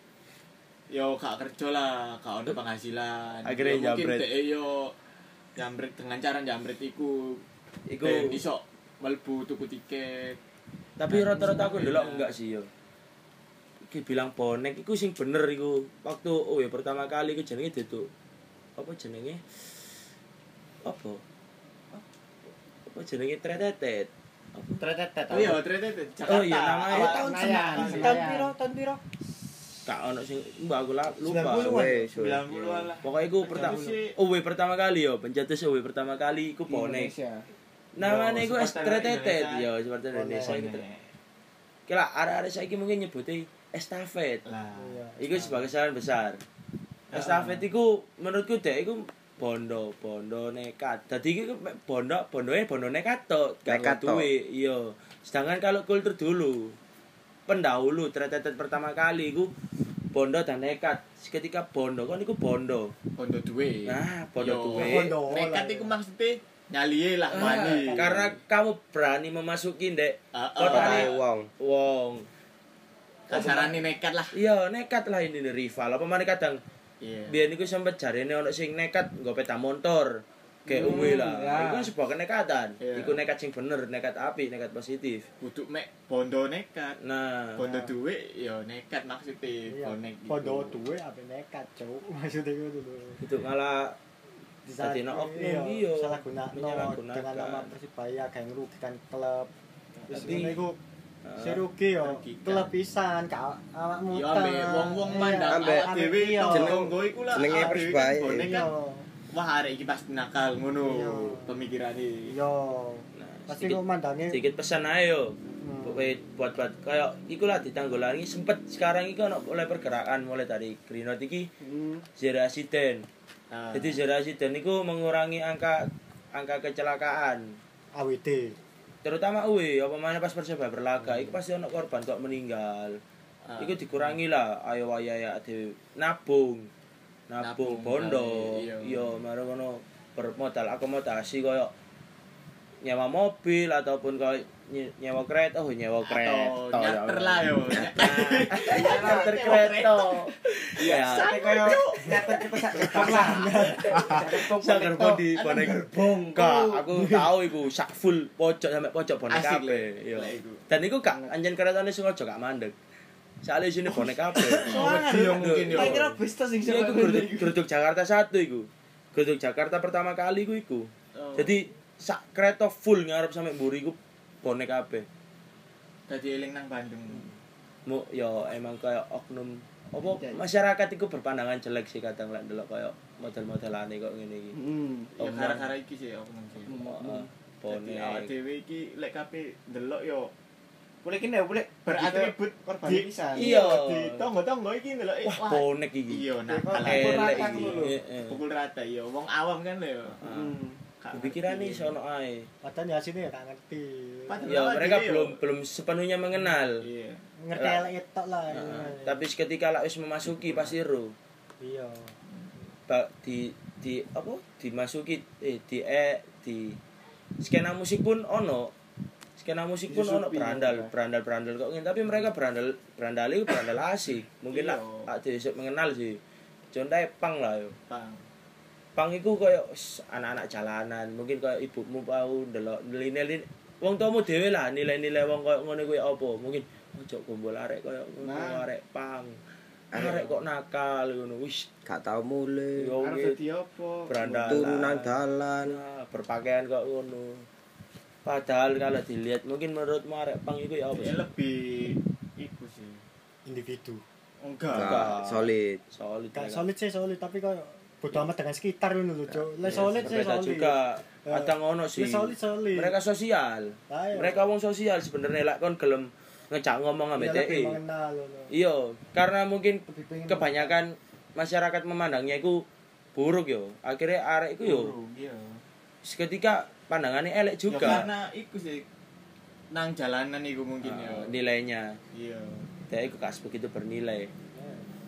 yo gak kerja lah, gak ada penghasilan. Akhirnya Yo mungkin jambret. dek yo jambret dengan cara jambret iku Iku ben iso melbu tuku tiket. Tapi rata-rata aku ndelok enggak sih yo. Iki bilang bonek iku sing bener iku. Waktu oh ya pertama kali iku jenenge Dedo. Apa jenenge? Apa? Apa jenenge tretetet? Apa? Tretetet. Oh iya, itu Jakarta. Oh iya, namanya tahun. Senayan. Tahun piro? Tahun piro? Gak ono sing mbak aku lupa. 90-an. Suwe, suwe. 90-an lah. Pokoknya iku pertama OW pertama kali yo, pencetus OW pertama kali iku bonek. Indonesia. Namanya iku Yo, es supporter tretetet Indonesia. yo, seperti Indonesia gitu. Kira arek-arek saiki mungkin nyebutnya estafet. Lah. Iya. Iku sebagai saran besar. Estafet iku menurutku dek iku bondo, bondo nekat. Dadi iku mek bondo, bondoe bondo nekat tok, gak duwe. Iya. Sedangkan kalau kultur dulu pendahulu tretetet pertama kali iku bondo dan nekat. Ketika bondo kan iku bondo. Bondo duwe. Nah, bondo duwe. Nekat iku maksudnya nyaliye lah Ah, wani. karena kamu berani memasuki dek Ah, ah. kotane wong. wong. kasarane nekat lah. Iya, nekat lah ini rival. Apa mana kadang Iya. biar niku sempet jarene ono sing nekat nggo peta motor. Kayak uwe lah. ya. Iku sebuah kenekatan. Iya. Iku nekat sing bener, nekat api, nekat positif. Kudu mek bondo nekat. Nah, Bondo duwe yo nekat maksudnya Iya. bonek gitu. Podo duwe apa nekat, Cuk. Maksudnya itu dulu. itu malah Tadi no oknum, iya. salah guna Menyalahgunakan. dengan nama Persibaya kayak merugikan klub terus iku Ah. si rugi yo klub pisan kak awakmu Yo ambe wong-wong mandang Ambek- awak dhewe iya. iku lah. Jenenge Persibaya. Wah arek iki pasti nakal ngono Iya. pemikirane. iya Nah, pasti kok mandangnya sedikit pesan ae yo. Hmm. Buat buat kayak iku lah ditanggulangi sempet sekarang iki ono mulai pergerakan mulai dari Green Note iki Hmm. zero accident. Nah, Jadi zero accident itu mengurangi angka angka kecelakaan. AWD Terutama uwe, apa mana pas Persebaya berlaga, itu pasti ono korban kok meninggal. ah. Iku dikurangi lah, ayo ayo ayo ade nabung. Nabung bondo. iya. Iya, mari ngono bermodal akomodasi koyo nyewa mobil ataupun nye- nyewa kereta, oh nyewa kereta. nyater lah yo. Nyater kereta. Iya. Sampai koyo nyatet kita sak gerbong lah. Sak gerbong di bonek gerbong. Aku tahu iku sak full pojok sampai pojok bonek kabeh. Iya. Dan iku kak anjen keretane sengaja gak mandek. Soalnya sini bonek kabeh. Yo mungkin yo. Tak kira bis tuh sing iku geruduk, geruduk Jakarta satu iku. Geruduk Jakarta pertama kali iku iku. Oh. Jadi sak kereta full ngarep sampai mburi iku bonek kabeh. Dadi eling nang Bandung. Mu yo emang kayak oknum apa masyarakat iku berpandangan jelek sih kadang lek ndelok kayak model-modelane kok ngene iki. Hmm. Ya gara-gara iki sih oknum sih. Heeh, Dadi awak Bonek. dhewe iki lek kabeh ndelok yo Boleh kene boleh beratribut korban pisan. Iya. di tonggo-tonggo iki lho. eh, Wah, bonek iki. Iya. Kayak Elek rata iki. ngono lho. Heeh. Pukul rata iya, wong awam kan lho. Hmm. Gak Kepikiran ngerti. nih sono ae. Padahal ya sini ya gak ngerti. Ya, mereka belum belum sepenuhnya mengenal. Iya. Ngerti Lah. elek etok lah. Heeh. iya. Tapi ketika lah wis memasuki pasti ro. Iya. Di di apa dimasuki eh di eh di skena musik pun ono skena musik pun ono berandal berandal berandal kok ngene. tapi mereka berandal berandal itu berandal asik mungkin lah tak dhisik mengenal sih contohnya pang lah yo Bang. pang iku koyo anak-anak jalanan mungkin koyo ibumu tau ndelok nilai wong tuamu dhewe lah nilai-nilai wong koyo ngono kuwi apa mungkin ojo kumpul arek koyo ngono Nah. arek pang arek kok nakal ngono wis Gak tau mulai. yo Arep dadi apa? Berandalan. Turu nang dalan. Berpakaian kok ngono. Padahal kalau dilihat mungkin menurutmu arek pang itu ya apa sih? lebih iku sih. Individu. Enggak. Enggak. Gak solid. Solid. Gak solid sih solid tapi kok bodo amat dengan sekitar ngono lho, Cuk. Lah Ya, solid sih solid. juga. Ya. Kadang ngono sih. Lah solid solid. Mereka sosial. Ayo. Mereka wong sosial sebenarnya lek kon gelem ngecak ngomong ambek Iya, mengenal ngono. Iya, karena mungkin kebanyakan masyarakat memandangnya itu buruk yo. Akhirnya arek itu yo Iya. seketika pandangannya elek Ya, juga. karena iku sih nang jalanan iku mungkin ya. Ah, nilainya. Iya. Dia itu gak begitu bernilai.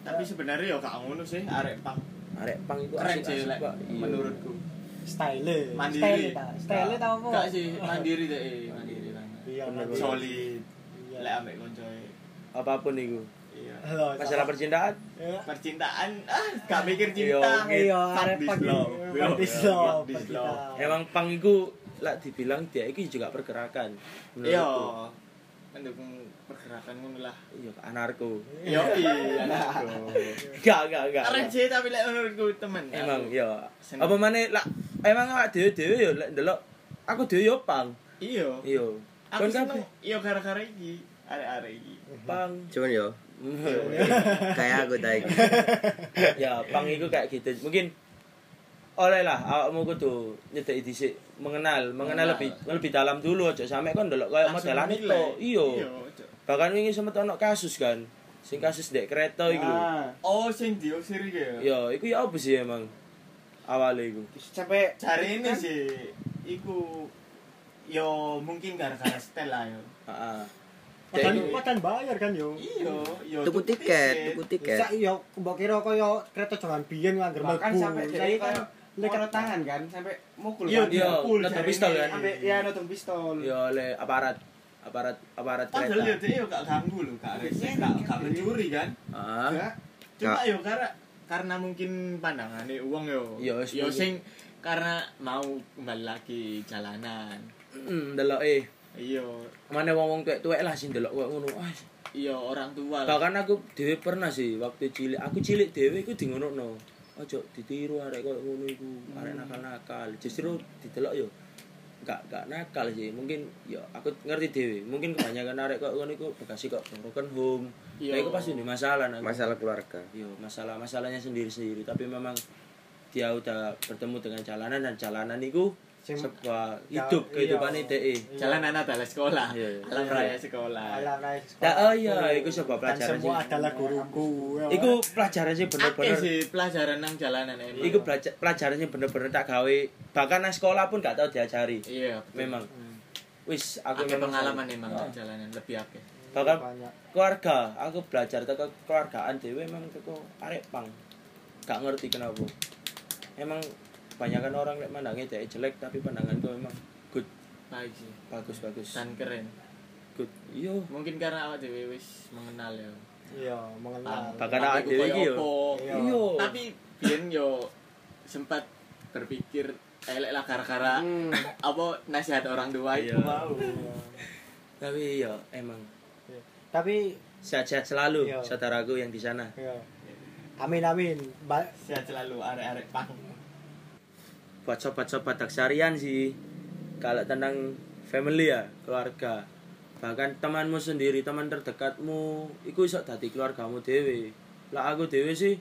Tapi sebenarnya ya gak ngono sih arek pang. Arek pang itu Keren sih. Iya. menurutku. style. Mandiri. Style ta. Style ta apa? Gak sih mandiri deh, mandiri lah. Iya, mandiri. Solid. Iya. Lek ambek koncoe. Apa pun itu. Iya. Halo, Masalah sama- percintaan Ya. Percintaan ah gak mikir cinta. Iya, this Iya, fuck love. kita. Emang pang itu lah dibilang dia itu juga pergerakan. Iya. Mendukung pergerakan ngono lah. Iya, anarko. Yo iya. anakku. Gak, gak, gak. Keren sih tapi lek menurutku temen. Emang Aku- iya. Apa mana lah emang awak dhewe-dhewe yo lek ndelok aku dhewe yo pang. Iya. Iya. Aku seneng iya gara-gara iki. Arek-arek iki. pang. Cuman yo kayak aku tadi. ya, pang itu kayak gitu. Mungkin oleh lah awakmu kudu nyedeki dhisik mengenal, mengenal Mengenal. lebih lebih dalam dulu aja sampe kon ndelok kaya Langsung modelan itu. Iya. Bahkan wingi sempat ono kasus kan. Sing kasus dek kereta iku lho. Ah, Oh, sing diusir iki ya. Ya, iku ya apa sih emang? Awalnya iku. sampai Cari ini sih iku yo mungkin gara-gara setel lah yo. Heeh. Padahal padahal bayar kan yo. Iya, yo Tuku tiket, tuku tiket. Sak yo mbok kira kaya kereta jangan biyen ngangger mlebu. sampai Saya dari kan kan mukul tangan kan sampai mukul Iya, kan. iya. Iya, nodong pistol kan. Sampai ya nodong pistol. Ya oleh aparat aparat aparat Padahal yo kereta. dia yo gak ganggu lho, gak gak gak mencuri kan. Heeh. Cuma yo karena karena mungkin pandangannya uang yo. Iya, yo sing karena mau kembali lagi jalanan. Hmm, delok eh. Iya, Mana wong-wong tuwek-tuwek lah sing delok koyo ngono. Ah, iya orang tua lah. bahkan aku dhewe pernah sih waktu cilik. Aku cilik dhewe iku di ngono. Ojo ditiru arek koyo ngono iku, arek nakal-nakal. Justru didelok yo gak gak nakal sih. Mungkin yo aku ngerti dhewe. Mungkin kebanyakan arek koyo ngono iku bekasi kok broken home. Nah, itu pasti di masalah nah. Masalah keluarga. Yo, masalah masalahnya sendiri-sendiri, tapi memang dia udah bertemu dengan jalanan dan jalanan itu sebuah hidup iya. kehidupan DE. Jalanan adalah sekolah. Iya, iya. Alam raya sekolah. Alam raya sekolah. Nah, oh iya, itu sebuah pelajaran semua sih. adalah guruku. Iku pelajaran sih bener-bener. sih pelajaran nang jalanan belajar pelajaran sih bener-bener tak gawe. Bahkan nang sekolah pun gak tau diajari. Iya. Memang. Hmm. Wis aku memang pengalaman selalu- emang Ah. nang jalanan lebih akeh. Bahkan banyak. keluarga, aku belajar teko keluargaan dhewe memang teko arek pang. Gak ngerti kenapa. Emang kebanyakan orang lek mandangnya dia jelek tapi pandanganku memang good, Baik sih. bagus bagus. Dan keren. good. Iya. Mungkin karena awak dhewe wis mengenal ya. Iya, mengenal. Bahkan awak ku dhewe koyo iki yo. apa. Iya. Iya. Tapi biyen yo sempat berpikir elek lah gara-gara Hmm. apa nasihat orang tua itu Iya. mau. Tapi ya emang Iya. Tapi sehat-sehat selalu Iya. saudaraku yang di sana. iya. Amin amin. Ba Sehat selalu arek-arek pang. Buat sobat-sobat daksarian sih kalau tentang family ya, keluarga. Bahkan temanmu sendiri, teman terdekatmu, iku iso dadi keluargamu dhewe. Lah aku dhewe sih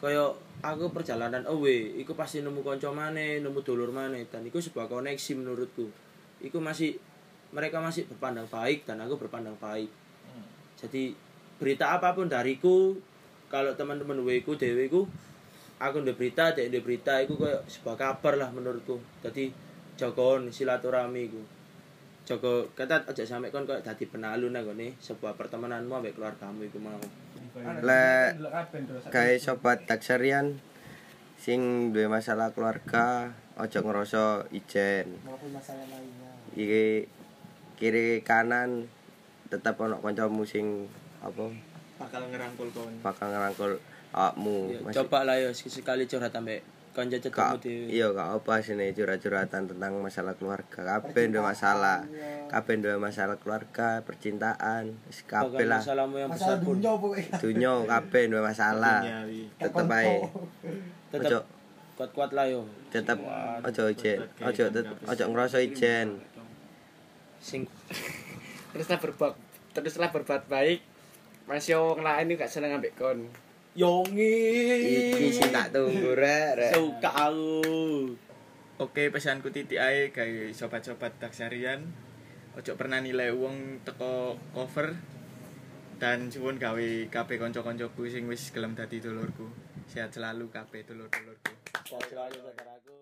kaya aku perjalanan away, iku pasti nemu kanca maneh, nemu dulur maneh dan iku sebuah koneksi menurutku. Iku masih mereka masih berpandang baik dan aku berpandang baik Hmm. jadi berita apa pun dariku kalau teman-teman weku deweku aku udah berita dek udah berita itu kayak sebuah kabar lah menurutku. Jadi jogon silaturahmi ku Joko kata aja sampai kon kayak dadi penalu nang gone sebuah pertemananmu ambek keluargamu iku mau. Le- kayak sobat taksarian sing duwe masalah keluarga ojo ngerasa ijen. Maupun masalah lainnya. Iki kiri kanan tetap ono kancamu sing apa? Bakal ngerangkul kon. Bakal ngerangkul awakmu Ya, Masih- coba lah yo sekali curhat ambek kanca cedekmu dhewe iya gak apa sini curhat-curhatan tentang masalah keluarga? Kabeh ndek masalah. kabeh ndek masalah keluarga percintaan wis kabeh lah. masalahmu yang masalah besar pun. pokoknya. Dunya kabeh ndek masalah. Duniawi. tetep ae. Tetap ojo kuat-kuat lah yo. tetep ojo ijen ojo ojo ngerasa ijen. Sing teruslah berbuat teruslah berbuat baik. Masih wong lain gak seneng ambek kon yongi iki sing tak tunggu rek suka aku Oke, pesanku titik ae gawe sobat-sobat taksarian. Ojo pernah nilai uang teko cover dan suwun gawe kabeh kanca-kancaku sing wis gelem dadi dulurku. Sehat selalu kabeh dulur-dulurku. Sehat selalu saudaraku